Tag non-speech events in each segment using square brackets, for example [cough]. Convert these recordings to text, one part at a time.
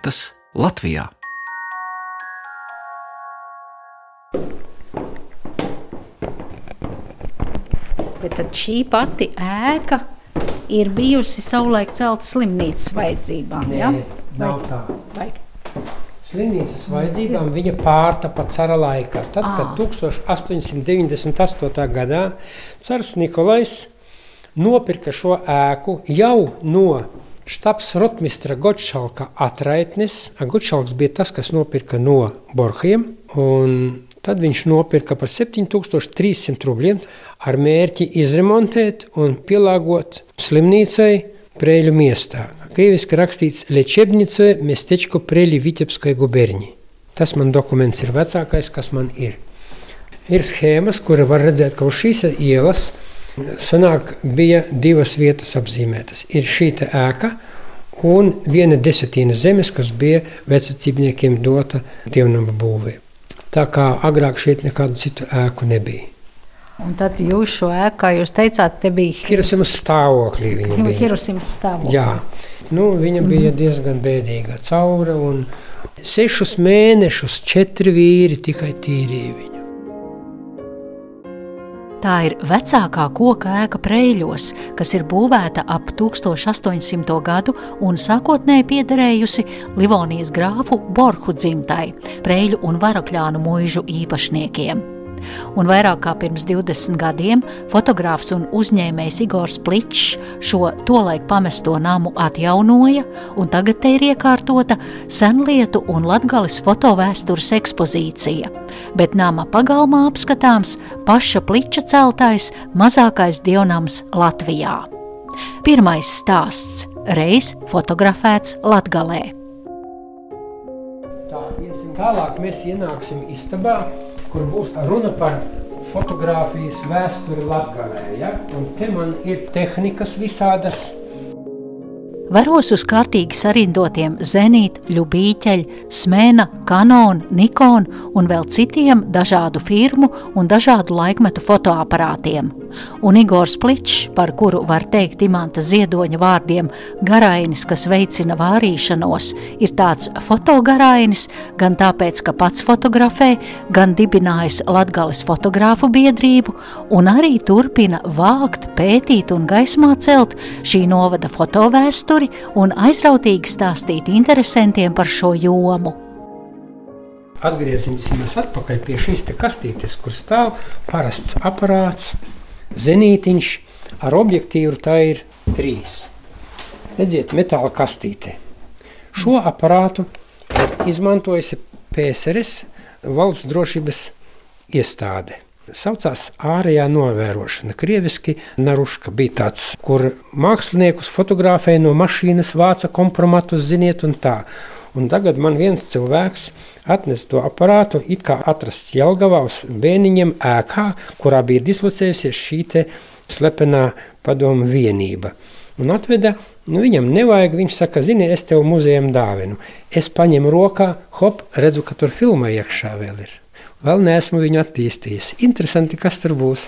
lietas Latvijā. Bet tad šī pati ēka ir bijusi savulaik celta slimnīcas vajadzībām. Ja? nav tā. Vai? Slimnīcas vajadzībām viņa pārtapa cara laikā. Tad, kad 1898. gadā cars Nikolais nopirka šo ēku jau no štabs rotmistra Gotšalka atraitnis. Gotšalks bija tas, kas nopirka no Borhiem, un tad viņš nopirka par 7300 rubļiem ar mērķi izremontēt un pielāgot slimnīcai Prēļu miestā. Krieviski rakstīts Lečebnice miestečko Prēļi Vitebskai guberņi. Tas man dokuments ir vecākais, kas man ir. Ir schēmas, kura var redzēt, ka uz šīs ielas ir sanāk bija divas vietas apzīmētas. Ir šī ēka un viena desetīna zemes, kas bija vecacībniekiem dota dievnama būvē. Tā kā agrāk šeit nekādu citu ēku nebija. Un tad jūs šo ēku, kā jūs teicāt, te bija Hirosima stāvoklī viņa bija. Hirosimas stāvoklis. Jā, nu, viņa bija diezgan bēdīga caura un sešus mēnešus četri vīri tikai tīrīja viņu. Tā ir vecākā koka ēka Preļos, kas ir būvēta ap 1800. gadu un sākotnēji piederējusi Livonijas grāfu Borhu dzimtai, Preļu un Varakļānu mūžu īpašniekiem. Un vairāk kā pirms 20 gadiem fotogrāfs un uzņēmējs Igors Pličs šo tolaik pamesto namu atjaunoja, un tagad te ir iekārtota senlietu un latgales fotovēstures ekspozīcija. Bet nama pagalmā apskatāms paša Pliča celtais mazākais dievnams Latvijā. Pirmais stāsts reiz fotografēts Latgalē. Tā, iesim tālāk mēs ienāksim istabā, kur būs runa par fotografijas vēsturi Latgalē. Ja? Un te man ir tehnikas visādas. Varos uz kārtīgi sarindotiem zenīta, ļubīķeļa, smēna, kanona, nikona un vēl citiem dažādu firmu un dažādu laikmetu fotoaparātiem. Un Igors Pličs, par kuru var teikt imanta ziedoņa vārdiem garainis, kas veicina vārīšanos, ir tāds fotogarainis, gan tāpēc, ka pats fotografē, gan dibinājis Latgales fotogrāfu biedrību un arī turpina vākt, pētīt un gaismā celt šī novada fotovēsturi un aizrautīgi stāstīt interesantiem par šo jomu. Atgriezīsimies atpakaļ pie šīs kastītes, kur stāv parasts aparāts, zenītiņš ar objektīvu. Tā ir trīs. Redziet, metāla kastīte. Šo aparātu ir izmantojusi PSRS valsts drošības iestāde. Saucās ārējā novērošana. Krieviski Naruška bija tāds, kur māksliniekus fotografēja no mašīnas, vāca kompromatus, ziniet, un tā. Un tagad man viens cilvēks atnesa to aparātu, it kā atrasts Jelgavā uz bēniņiem ēkā, kurā bija dislocējusies šī slepenā padomu vienība. Un atveda, nu viņam nevajag, viņš saka, zini, es tev muzejam dāvinu. Es paņemu rokā, hop, redzu, ka tur filma iekšā vēl ir. Vēl neesmu viņu attīstījis. Interesanti, kas tur būs.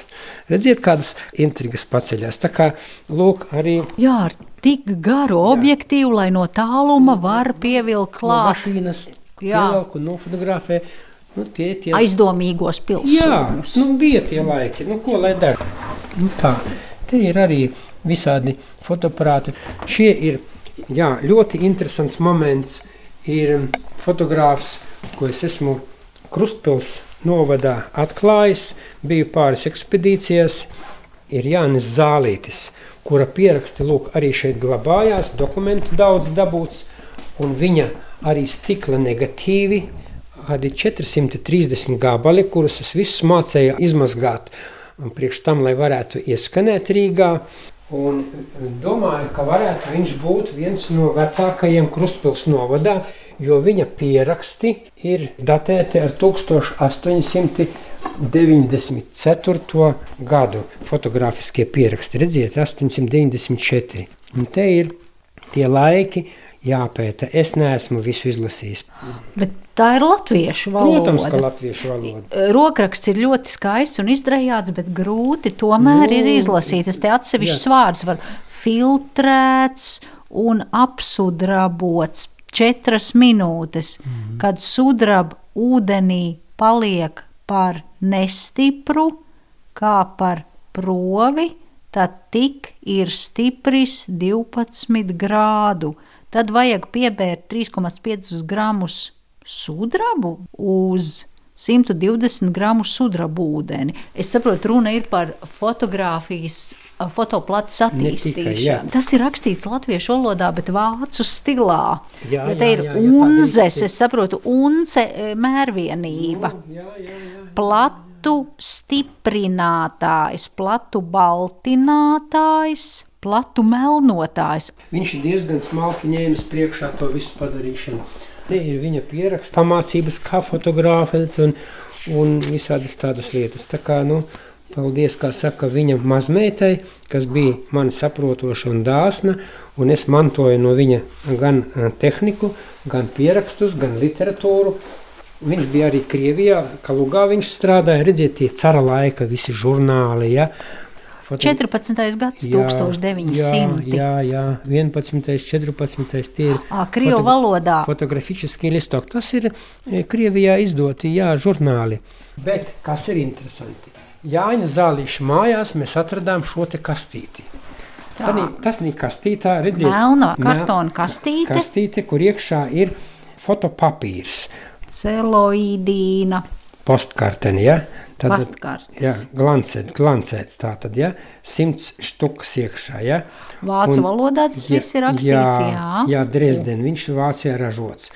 Redziet, kādas intrigas paceļās. Tā kā lūk, arī. Jā, ar tik garu objektīvu, lai no tāluma var pievilkt klāt. Mašīnas pievilku nofotografē. Nu, tie, tie... Aizdomīgos pilsētas. Jā, nu, bija tie laiki. Nu, ko lai dara? Nu, tā. Te ir arī visādi fotoaparāti. Šie ir jā, ļoti interesants moments. Ir fotogrāfs, ko es esmu Krustpils novadā atklājis, biju pāris ekspedīcijās, ir Jānis Zālītis, kura pieraksti lūk, arī šeit glabājās, dokumentu daudz dabūts, un viņa arī stikla negatīvi, kādi 430 gabali, kurus es visus mācēju izmazgāt priekš tam, lai varētu ieskanēt Rīgā. Un domāju, ka varētu viņš būt viens no vecākajiem Krustpils novadā, jo viņa pieraksti ir datēti ar 1894. gadu. Fotogrāfiskie pieraksti, redziet, 894. Un te ir tie laiki, jāpēta. Es neesmu visu izlasījis. Bet tā ir latviešu valoda. Protams, ka latviešu valoda. Rokraksts ir ļoti skaists un izdrējāts, bet grūti tomēr nu, ir izlasīt. Es te atsevišķus vārdus varu filtrēts un apsudrabots četras minūtes, mm. kad sudraba ūdenī paliek par nestipru, kā par provi, tad tik ir stipris 12 grādu. Tad vajag piebērt 3,5 gramus sudrabu uz 120 gramu sudraba ūdeni. Es saprotu, runa ir par fotografijas, fotoplats attīstīšanu. Tas ir rakstīts latviešu valodā, bet vācu stilā. Jā, jo te jā, ir jā, jā, unzes, es saprotu, unce mērvienība. Jā, jā, jā. Platu stiprinātājs, platu baltinātājs, platu melnotājs. Viņš ir diezgan smalki ņēmis priekšā to visu padarīšanu. Te ir viņa pieraksts, pamācības, kā fotografēt un, un visādas tādas lietas. Tā kā, nu, paldies, kā saka viņa mazmeitai, kas bija mani saprotoša un dāsna, un es mantoju no viņa gan tehniku, gan pierakstus, gan literatūru. Viņš bija arī Krievijā, Kalugā viņš strādāja, redziet, tie cara laika visi žurnāli, ja, 14. gads, jā, 1900. Jā, jā, 11. 14. tie ir. À, Krievu foto, valodā. Fotografiski listok. Tas ir Krievijā izdoti, jā, žurnāli. Bet kas ir interesanti? Jāņa Zālīša mājās mēs atradām šo te kastīti. Tā. Tanī, tas ir kastītā, redziet. Melna kartona kastīte. Kastīte, kur iekšā ir fotopapīrs. Celoidīna. Postkarteni, ja? Tad, jā, glancēt, glancēts tā tad, ja, simts štukas iekšā, ja. Vācu un, valodā tas jā, viss ir rakstīts, jā. Jā, jā Dresden, viņš ir Vācijā ražots.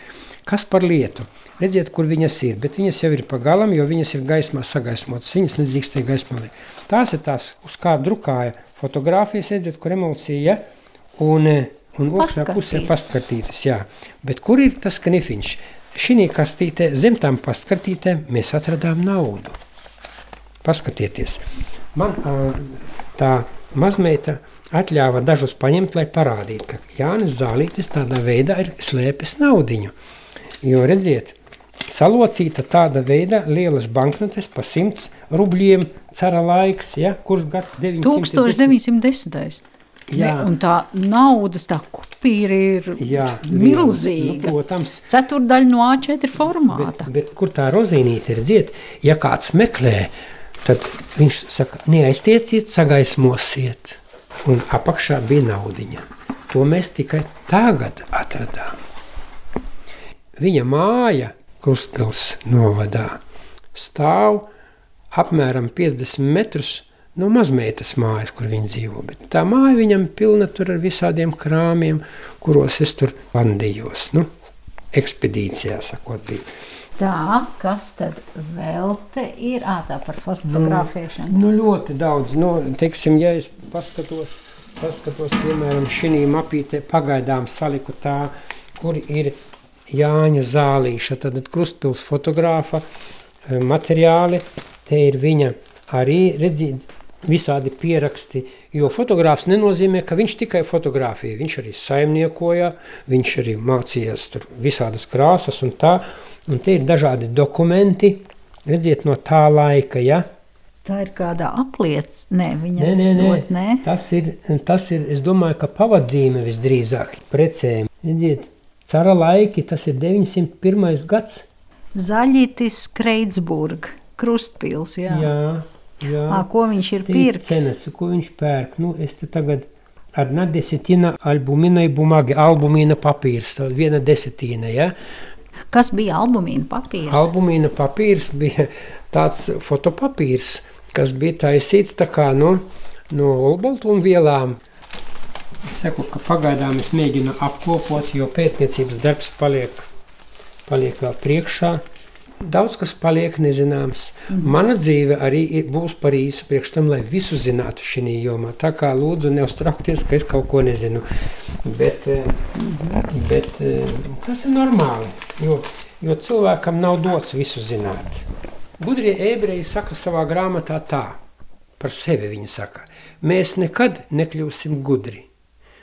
Kas par lietu? Redziet, kur viņas ir, bet viņas jau ir pagalam, jo viņas ir gaismā sagaismotas, viņas nedrīkstēja gaismā. Tās ir tās, uz kā drukāja fotogrāfijas, redziet, kur emocija, ja, un, un otrā pusē pastkartītas, jā. Bet kur ir tas knifiņš? Šī kastītē, zem tām pastkartītēm mēs atradām naudu. Paskatieties, man tā mazmeita atļāva dažus paņemt, lai parādītu, ka Jānis Zālītis tādā veidā ir slēpis naudiņu. Jo redziet, salocīta tāda veida lielas banknotes pa 100 rubļiem, cara laiks, ja, kurš gads 910. 1910. Jā. Ne, un tā naudas, tā kupīra ir jā, milzīga. Nu, protams, ceturdaļa no A4 formāta. Bet, bet kur tā rozīnīte ir dziet, ja kāds meklē, Tad viņš saka, neaiztieciet, sagaismosiet. Un apakšā bija naudiņa. To mēs tikai tagad atradām. Viņa māja Krustpils novadā stāv apmēram 50 metrus no mazmeitas mājas, kur viņa dzīvo. Bet tā māja viņam pilna tur ar visādiem krāmiem, kuros es tur vandījos. Nu, ekspedīcijā, sakot, bija. Tā, kas tad vēl te ir? Ā, tā par fotografēšanu. Nu, nu ļoti daudz. Nu, teiksim, ja es paskatos, paskatos piemēram, šī mapīte pagaidām saliku tā, kur ir Jāņa Zālīša, tad krustpils fotogrāfa materiāli. Te ir viņa arī, redzīt, visādi pieraksti, jo fotogrāfs nenozīmē, ka viņš tikai fotografēja. Viņš arī saimniekoja, viņš arī mācījās tur visādas krāsas un tā, Un tie ir dažādi dokumenti, redziet, no tā laika. Ja? Tā ir kāda apliecība. Nē, nē, nē, dot, nē. Tas, ir, tas ir, es domāju, ka pavadzīme visdrīzāk precēm. Redziet, cara laiki, tas ir 901. gads. Zaļītis Kreitsburg, Krustpils, jā. Jā, jā. À, ko viņš ir pirks? Cenas, ko viņš pērk. Nu, es te tagad Одна десятина альбуминой бумаги, albumīna papīrs, viena desetīna, ja? Kas bija albumīna papīrs? Albumīna papīrs bija tāds fotopapīrs, kas bija taisīts tā kā no, no olbaltumvielām. Es saku, ka pagaidām es mēģinu apkopot, jo pētniecības darbs paliek, paliek vēl priekšā. Daudz kas paliek nezināms. Mm. Mana dzīve arī būs par īsu priekš tam, lai visu zinātu šī jomā. Tā kā lūdzu neuztraukties, ka es kaut ko nezinu. Bet, mm. bet eh, tas ir normāli, jo, jo cilvēkam nav dots visu zināt. Gudrie ebreji saka savā grāmatā tā, par sevi viņi saka, mēs nekad nekļūsim gudri,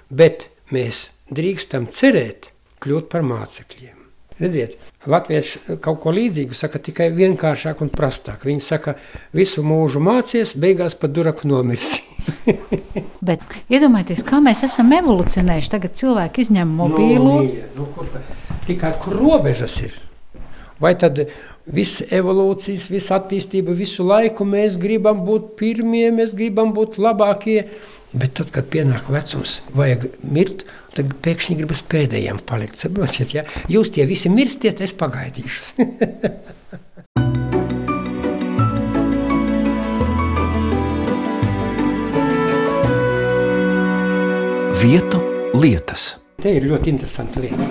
bet mēs drīkstam cerēt kļūt par mācekļiem. Redziet, Latvieši kaut ko līdzīgu saka tikai vienkāršāk un prastāk. Viņi saka, visu mūžu mācies, beigās pat duraku nomirsi. [laughs] Bet iedomājieties, kā mēs esam evolucionējuši. Tagad cilvēki izņem mobīlu. Nu, nu, tikai kur robežas ir. Vai tad visa evolūcijas, visa attīstība, visu laiku mēs gribam būt pirmie, mēs gribam būt labākie. Bet tad, kad pienāk vecums, vajag mirt, tad pēkšņi gribas pēdējiem palikt. Saprotiet, ja jūs tie visi mirstiet, es pagaidīšu. [laughs] Vietu lietas. Te ir ļoti interesanti lieta.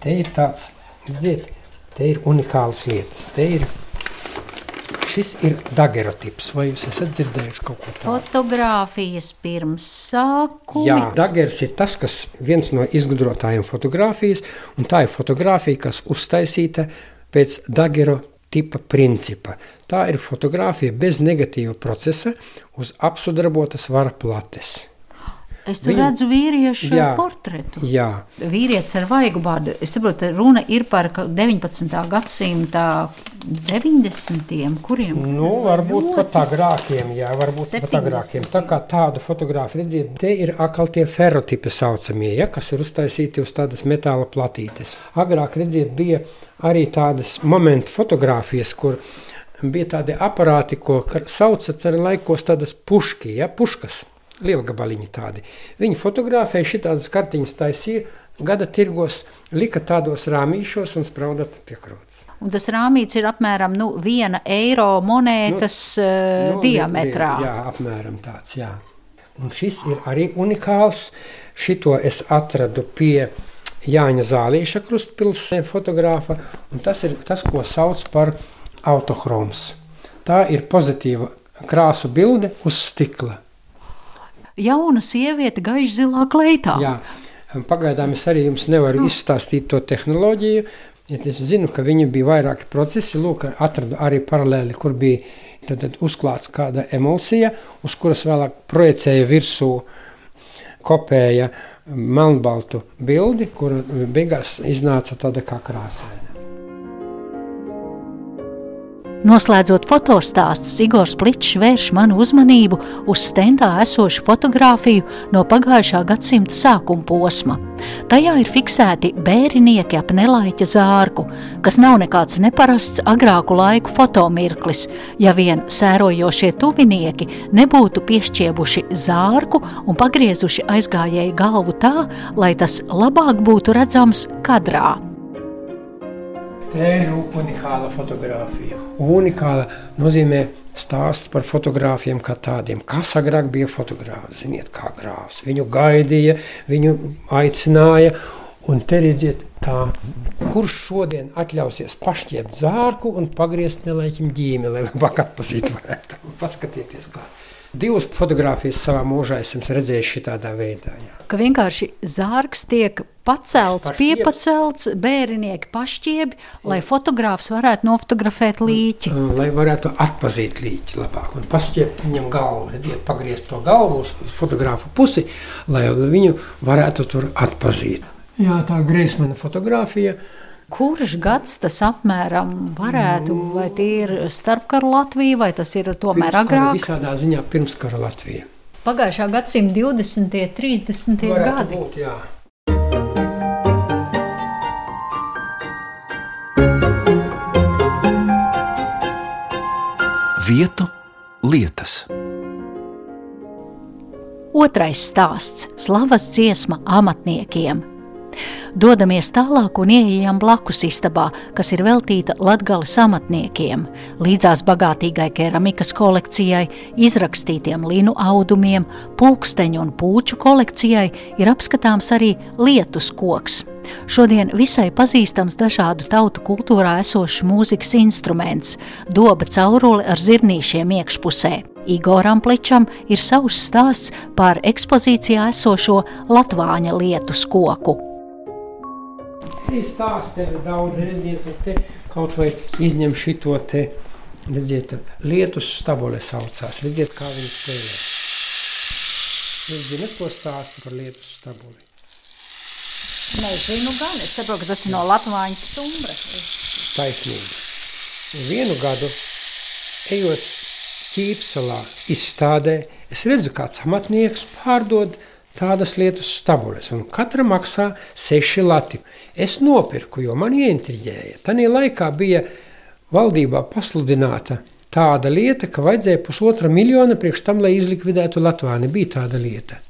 Te ir tāds, redziet, te ir unikāls lietas. Te ir šis ir dagerotips. Vai jūs esat dzirdējuši kaut ko tādu? Fotogrāfijas pirms sākuma. Jā, dagers ir tas, kas viens no izgudrotājiem fotografijas, un tā ir fotografija, kas uztaisīta pēc dagero tipa principa. Tā ir fotografija bez negatīva procesa uz apsudrabotas vara plates. Es tur Viņa- redzu vīriešu Jā. portretu. Jā, Vīrietis ar vaigu bārdu. Es saprotu, runa ir par ka 19. gadsimta 90. kuriem Nu, varbūt pat ļoti agrākiem, jā, varbūt pat 70. agrākiem. Tā kā tādu fotogrāfiju redziet, te ir atkal tie ferrotipi saucamie, ja, kas ir uztaisīti uz tādas metāla platītes. Agrāk, redziet, bija arī tādas momentu fotogrāfijas, kur bija tādi aparāti, ko sauca ar laikos tādas puški, ja, puškas. Lielgabaliņi tādi. Viņi fotografēja šitādas kartiņas taisīja, gada tirgos lika tādos rāmīšos un spraudat pie krūts. Un tas rāmīts ir apmēram nu, viena eiro monētas nu, Nu, diametrā. Jā, apmēram tāds. Jā. Un šis ir arī unikāls. Šito es atradu pie Jāņa Zālīša krustpilsē fotogrāfa. un Tas ir tas, ko sauc par autochroms. Tā ir pozitīva krāsu bilde uz stikla. Jauna sieviete gaiši zilā kleitā. Jā. Pagaidām es arī jums nevaru izstāstīt to tehnoloģiju. Ja es zinu, ka viņam bija vairāki procesi. Lūk, atradu arī paralēli, kur bija tad, tad uzklāts kāda emulsija, uz kuras vēlāk projicēja virsū, kopēja melnbaltu bildi, kura beigās iznāca tāda kā krāsaina. Noslēdzot fotostāstus, Igors Plits vērš manu uzmanību uz stendā esošu fotografiju no pagājušā gadsimta sākuma posma. Tajā ir fiksēti bērnieki ap nelaiķa zārku, kas nav nekāds neparasts agrāku laiku fotomirklis, ja vien sērojošie tuvinieki nebūtu piešķiebuši zārku un pagriezuši aizgājēju galvu tā, lai tas labāk būtu redzams kadrā. Ir unikāla fotografija. Unikāla nozīmē stāsts par fotogrāfiem kā tādiem. Kas agrāk bija fotogrāfs? Ziniet, kā grāfs. Viņu gaidīja, viņu aicināja. Un te redziet, tā, kurš šodien atļausies pašķiept zārku un pagriezt nelaiķim ģīmi, lai [laughs] labāk atpazītu varētu. Paskatieties, kā. Divas fotogrāfijas savā mūžā esmu redzējis šitādā veidā. Jā. ka vienkārši zārks tiek pacelts, Pašķiebs. piepacelts, bērnieki pašķiebi, lai fotogrāfs varētu nofotografēt līķi. Uh, Lai varētu atpazīt līķi labāk un pašķiept viņam galvu, redziet, pagriezt to galvu uz fotografu pusi, lai viņu varētu tur atpazīt. Jā, tā greizmana fotografija. Kurš gads tas apmēram varētu, vai tie ir starpkaru Latvija, vai tas ir tomēr agrāk? Visādā ziņā pirmskara Latvija. Pagājušā gadsimta 20. un 30. Varētu gadi. būt, jā. Vietu lietas. Otrais stāsts - slavas dziesma amatniekiem. Dodamies tālāk un ieejam blakus istabā, kas ir veltīta latgales amatniekiem, līdzās bagātīgai keramikas kolekcijai, izrakstītiem linu audumiem, pulksteņu un pūču kolekcijai ir apskatāms arī lietus koks. Šodien visai pazīstams dažādu tautu kultūrā esošs mūzikas instruments - doba caurule ar zirnīšiem iekšpusē. Igoram Pličam ir savs stāsts par ekspozīcijā esošo Latvāņa lietus koku. Šī stāsta ir daudz, redziet, te kaut vai izņem šito te, redziet, lietus stabole saucās. Redziet, kā viņi spēlē. Jūs zināt, ko stāsta par lietus staboli? Nezinu, gan es saprotu, ka tas ir no Latvāņu stumbra. taisnība. Vienu gadu, ejot ķīpselā izstādē, es redzu, kāds amatnieks pārdod tādas lietas stabules, un katra maksā 6 lati. Es nopirku, jo man ieintriģēja. Tanī laikā bija valdībā pasludināta tāda lieta, ka vajadzēja pusotra miljona priekš tam, lai izlikvidētu Latvāni. Bija tāda lieta.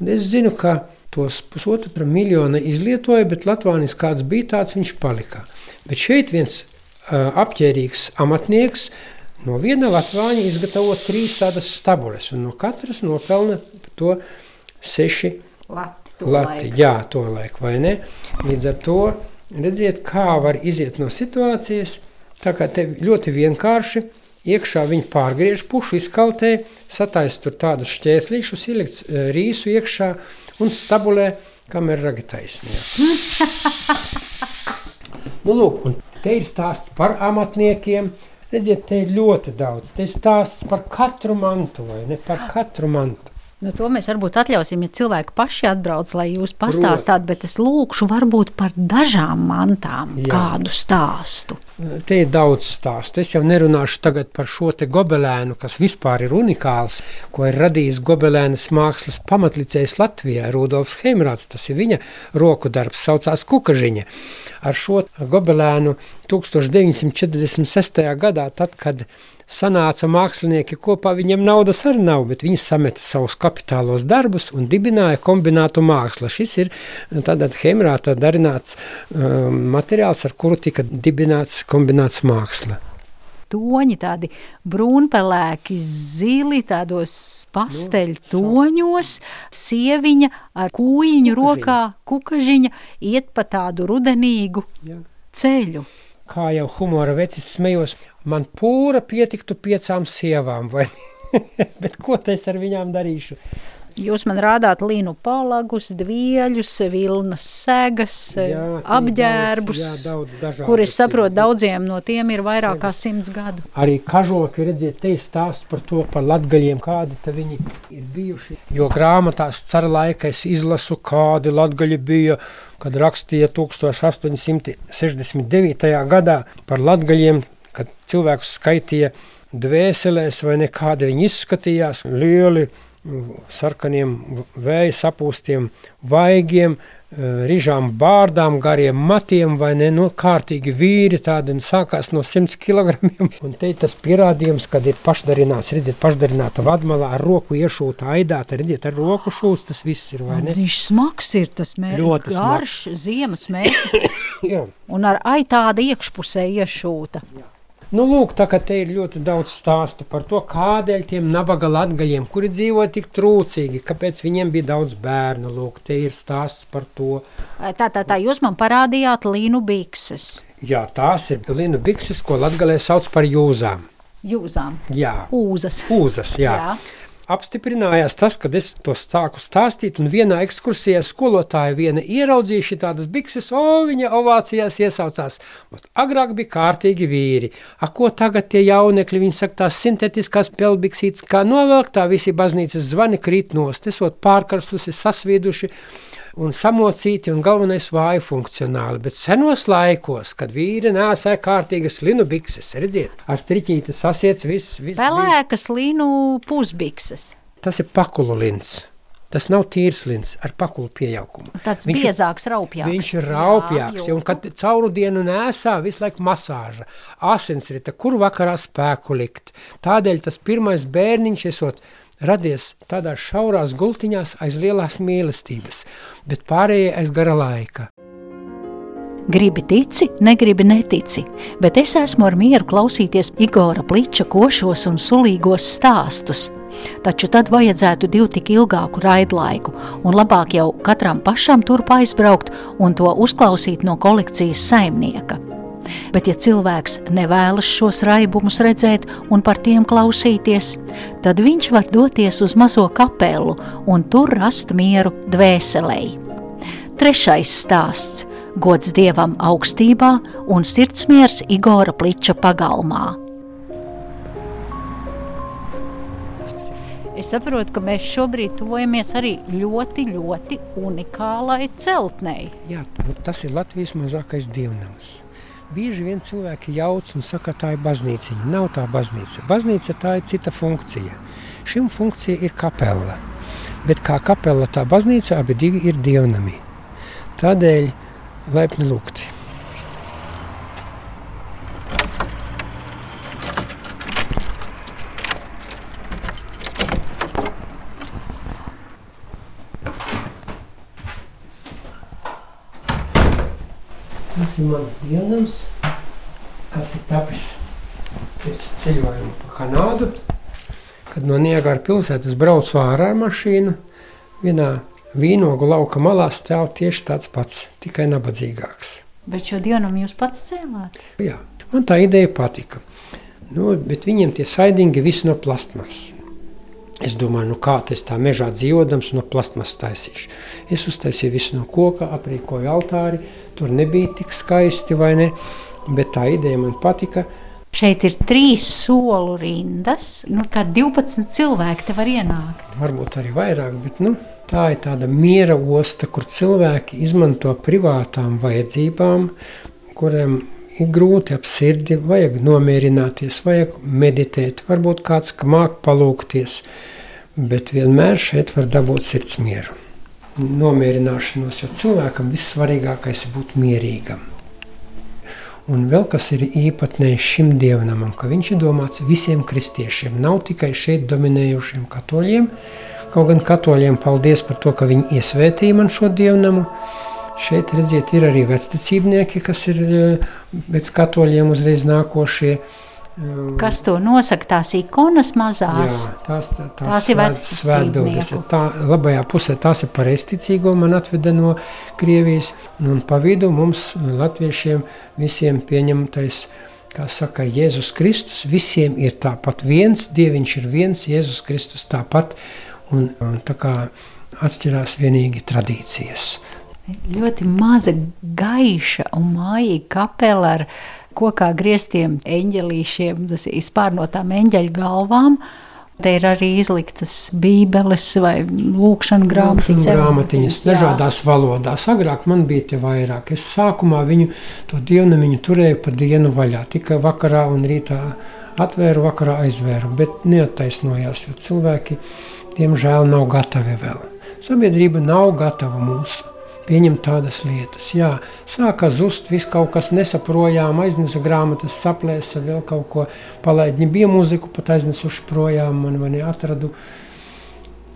Un es zinu, ka tos pusotra miljona izlietoja, bet Latvānis kāds bija tāds, viņš palika. Bet šeit viens uh, apģērīgs amatnieks no viena Latvāņa izgatavo trīs tādas stabules, un no katras nopelna to seši Lati, lati. Jā, to laiku, vai ne? Līdz ar to redziet, kā var iziet no situācijas, tā kā te ļoti vienkārši iekšā viņi pārgriež pušu, izkaltē, sataisa tur tādus šķēslīšus, ielikts uh, rīsu iekšā un stabulē, kam ir ragi taisnība. [laughs] nu, lūk, un te ir stāsts par amatniekiem, redziet, te ir ļoti daudz, te ir stāsts par katru mantu, vai ne, par katru mantu. Nu, to mēs varbūt atļausim, ja cilvēki paši atbrauc, lai jūs pastāstītu, bet es lūkšu varbūt par dažām mantām Jā. kādu stāstu. Te ir daudz stāstu. Es jau nerunāšu tagad par šo te gobelēnu, kas vispār ir unikāls, ko ir radījis gobelēnas mākslas pamatlicējs Latvijā. Rudolfs Heimrāts, tas ir viņa roku darbs, saucās Kukažiņa. Ar šo gobelēnu 1946. gadā, tad, kad sanāca mākslinieki kopā, viņiem naudas arī nav, bet viņi sameta savus kapitālos darbus un dibināja kombinātu mākslu. Šis ir tādā Heimrāta darināts um, materiāls, ar kuru tika dibināts kombināts māksla. Toņi tādi brūnpelēki, zili, tādos pasteļu toņos, sieviņa ar kūjiņu rokā, kukažiņa iet pa tādu rudenīgu Jā. ceļu. Kā jau humora vecis smējos, man pūra pietiktu piecām sievām, vai? [laughs] Bet ko es ar viņām darīšu? Jūs man rādāt līnu palagus, dvieļus, vilnas segas, Jā, apģērbus, jā, daudz dažādas kur es saprotu, daudziem no tiem ir vairāk kā simts gadu. Arī kažoki, redziet, te ir stāsts par to, par latgaļiem, kādi viņi ir bijuši. Jo grāmatās cara laika es izlasu, kādi latgaļi bija, kad rakstīja 1869. gadā par latgaļiem, kad cilvēkus skaitīja dvēselēs vai nekādi viņi izskatījās, lieli, sarkaniem vēja sapūstiem vaigiem, eh, rižām bārdām, gariem matiem vai ne, no kārtīgi vīri tādi un sākās no 100 kg. [laughs] Un te tas pierādījums, kad ir pašdarināts, redziet, pašdarināta vadmalā ar roku iešūta aidāta, redziet, ar roku šūs tas viss ir, vai ne? Viņš smags ir tas mērķis, Ļoti garš, ziemas mērķis, [coughs] Jā. un ar aitāda iekšpusē iešūta. Nu, lūk, tā kā te ir ļoti daudz stāstu par to, kādēļ tiem nabaga latgaļiem, kuri dzīvo tik trūcīgi, kāpēc viņiem bija daudz bērnu, lūk, te ir stāsts par to. Tā, tā, tā, jūs man parādījāt līnu bikses, Jā, tās ir linu bikses, ko latgalē sauc par jūzām. jūzām, Jā, ūzas. Uzas, jā. jā. Apstiprinājās tas, kad es to sāku stāstīt, un vienā ekskursijā skolotāja viena ieraudzīja šī tādas bikses, o, viņa ovācijās iesaucās. Ot, agrāk bija kārtīgi vīri, a ko tagad tie jaunekļi, viņi saka, tās sintetiskās pelbiksītes, kā novelk, tā visi baznīcas zvani krīt nost, esot pārkarstusi, sasvīduši, un samocīti, un galvenais vāji funkcionāli. Bet senos laikos, kad vīri nēsāja kārtīgas linu bikses, redziet, ar striķīti sasiets viss, bija- Pelēkas līnu pusbikses. Tas ir pakulu lins. Tas nav tīrs lins ar pakulu pieaugumu. Tāds Viņš biezāks, raupjāks. Viņš ir raupjāks, ja, un kad cauru dienu nesā visu laiku masāža, asinsrita, kur vakarā spēku likt. Tādēļ tas pirmais bērniņš esot radies tādās šaurās gultiņās aiz lielās mīlestības, bet pārējie aiz gara laika. Gribi tici, negribi netici, bet es esmu ar mieru klausīties Igora pliča košos un sulīgos stāstus. Taču tad vajadzētu divu tik ilgāku raidlaiku, un labāk jau katram pašam turp aizbraukt un to uzklausīt no kolekcijas saimnieka. Bet, ja cilvēks nevēlas šos raibumus redzēt un par tiem klausīties, tad viņš var doties uz mazo kapelu un tur rast mieru dvēselēji. Trešais stāsts - gods dievam augstībā un sirdsmiers Igora Pliča pagalmā. Es saprotu, ka mēs šobrīd tuvojamies arī ļoti, ļoti unikālai celtnei. Jā, tas ir Latvijas mazākais dievnams. Bieži vien cilvēki jauc un saka, tā ir baznīca. Nav tā baznīca. Baznīca tā ir cita funkcija. Šim funkcija ir kapela. bet kā kapela tā baznīca abi divi ir dievnamī. Tādēļ laipni lūgti. Dievnams, kas ir tapis pēc ceļojuma pa Kanādu. Kad no Niagara pilsētas braucu ārā ar mašīnu, vienā vīnogu lauka malā stāv tieši tāds pats, tikai nabadzīgāks. Bet šo dienu jūs pats cēlāt? Jā, man tā ideja patika. Nu, bet viņiem tie saidingi viss no plastmas. Es domāju, nu kā tas tā mežā dzīvodams no plastmas taisīšu. Es uztaisīju visu no koka, aprīkoju altāri, tur nebija tik skaisti vai ne, bet tā ideja man patika. Šeit ir trīs soli rindas, nu, kā 12 cilvēki te var ienākt. Varbūt arī vairāk, bet nu, tā ir tāda miera osta, kur cilvēki izmanto privātām vajadzībām, kuriem ir grūti ap sirdi, vajag nomierināties, vajag meditēt, varbūt kāds māk palūkties, bet vienmēr šeit var dabūt sirds mieru. Nomierināšanos, jo cilvēkam vissvarīgākais ir būt mierīgam. Un vēl kas ir īpatnējs šim dievnamam, ka viņš ir domāts visiem kristiešiem, nav tikai šeit dominējušiem katoļiem. Kaut gan katoļiem paldies par to, ka viņi iesvētīja man šo dievnamu. Šeit, redziet, ir arī vecticībnieki, kas ir pēc katoļiem uzreiz nākošie. Kas to nosaka? Tās ikonas mazās. Jā, tās, tās, Tās ir svētbildes. Tā labajā pusē tās ir pareizticīgo, man atveda no Krievijas, un pa vidu mums, latviešiem, visiem pieņemtais, kā saka, Jēzus Kristus, visiem ir tāpat viens, Dieviņš ir viens, Jēzus Kristus tāpat, un, un tā kā atšķirās vienīgi tradīcijas. Ļoti maza, gaiša un mājīga kapela ar kokā grieztiem eņģelīšiem, tas ir spārnotām eņģeļu galvām. Te ir arī izliktas bībeles vai lūkšana grāmatiņas. grāmatiņas dažādās valodās. Agrāk man bija te vairāk. Es sākumā viņu to dievnamiņu turēju pa dienu vaļā. Tikai vakarā un rītā atvēru, vakarā aizvēru. Bet neattaisnojās, jo cilvēki, diemžēl, nav gatavi vēl. Sabiedrība nav gatava mūsu pieņemt tādas lietas. Jā, sāka zust, viss kaut kas nesaprojām, aiznesa grāmatas, saplēsa, vēl kaut ko palaid. Viņi bija mūziku pat aiznesuši projām, man vai neatradu.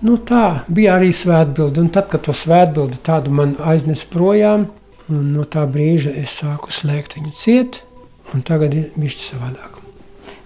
Nu, tā bija arī svētbilde, un tad, kad to svētbildi tādu man aiznesa projām, no tā brīža es sāku slēgt viņu ciet, un tagad ir bišķi savādāk.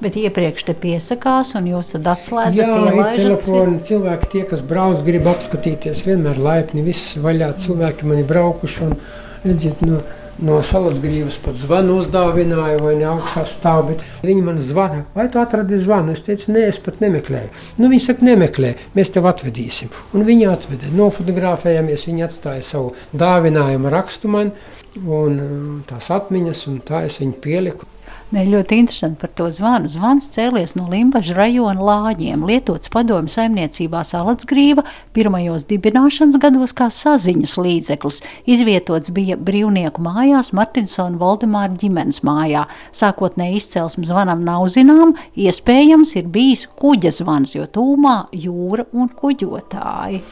Bet iepriekš te piesakās, un jūs tad atslēdzat, Jā, ir telefoni, cilvēki, tie, kas brauc, grib apskatīties, vienmēr laipni, viss vaļā. Cilvēki man ir braukuši un redziet, no, no salas grīvas pat zvanu uzdāvināju, vai ne augšā stāv. Bet viņi man zvana, vai tu atradi zvanu? Es teicu, nē, es pat nemeklēju. Nu, viņi saka, nemeklē, mēs tev atvedīsim. Un viņi atveda, nofotografējāmies, viņi atstāja savu dāvinājumu rakstu man un uh, tās atmiņas, un tā es viņu pieliku. Ne, ļoti interesanti par to zvanu. Zvans cēlies no Limbaģa rajona lāņiem, lietots padomju saimniecībā Salatsgrīva pirmajos dibināšanas gados kā saziņas līdzeklis. Izvietots bija brīvnieku mājās Martinsona Voldemāra ģimenes mājā. Sākotnēji izcelsme zvanam nav zinām, iespējams ir bijis kuģa zvans, jo tūmā jūra un kuģotāji.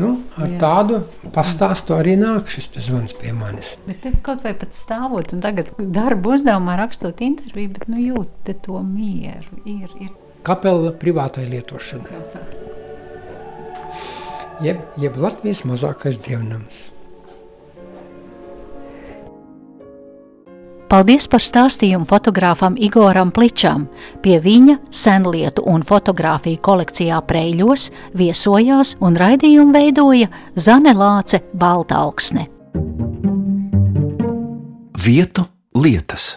Nu, ar Jā. tādu pastāstu arī nāk šis zvans pie manis. Bet kaut vai pat stāvot un tagad darba uzdevumā rakstot interviju, bet nu jūt to mieru. Ir, ir. Kapela privātai lietošanai. Jeb, jeb Latvijas mazākais dievnams. Paldies par stāstījumu fotogrāfam Igoram Pličam. Pie viņa senlietu un fotografiju kolekcijā Preļos viesojās un raidījumu veidoja Zane Lāce Baltalksne. Vietu lietas.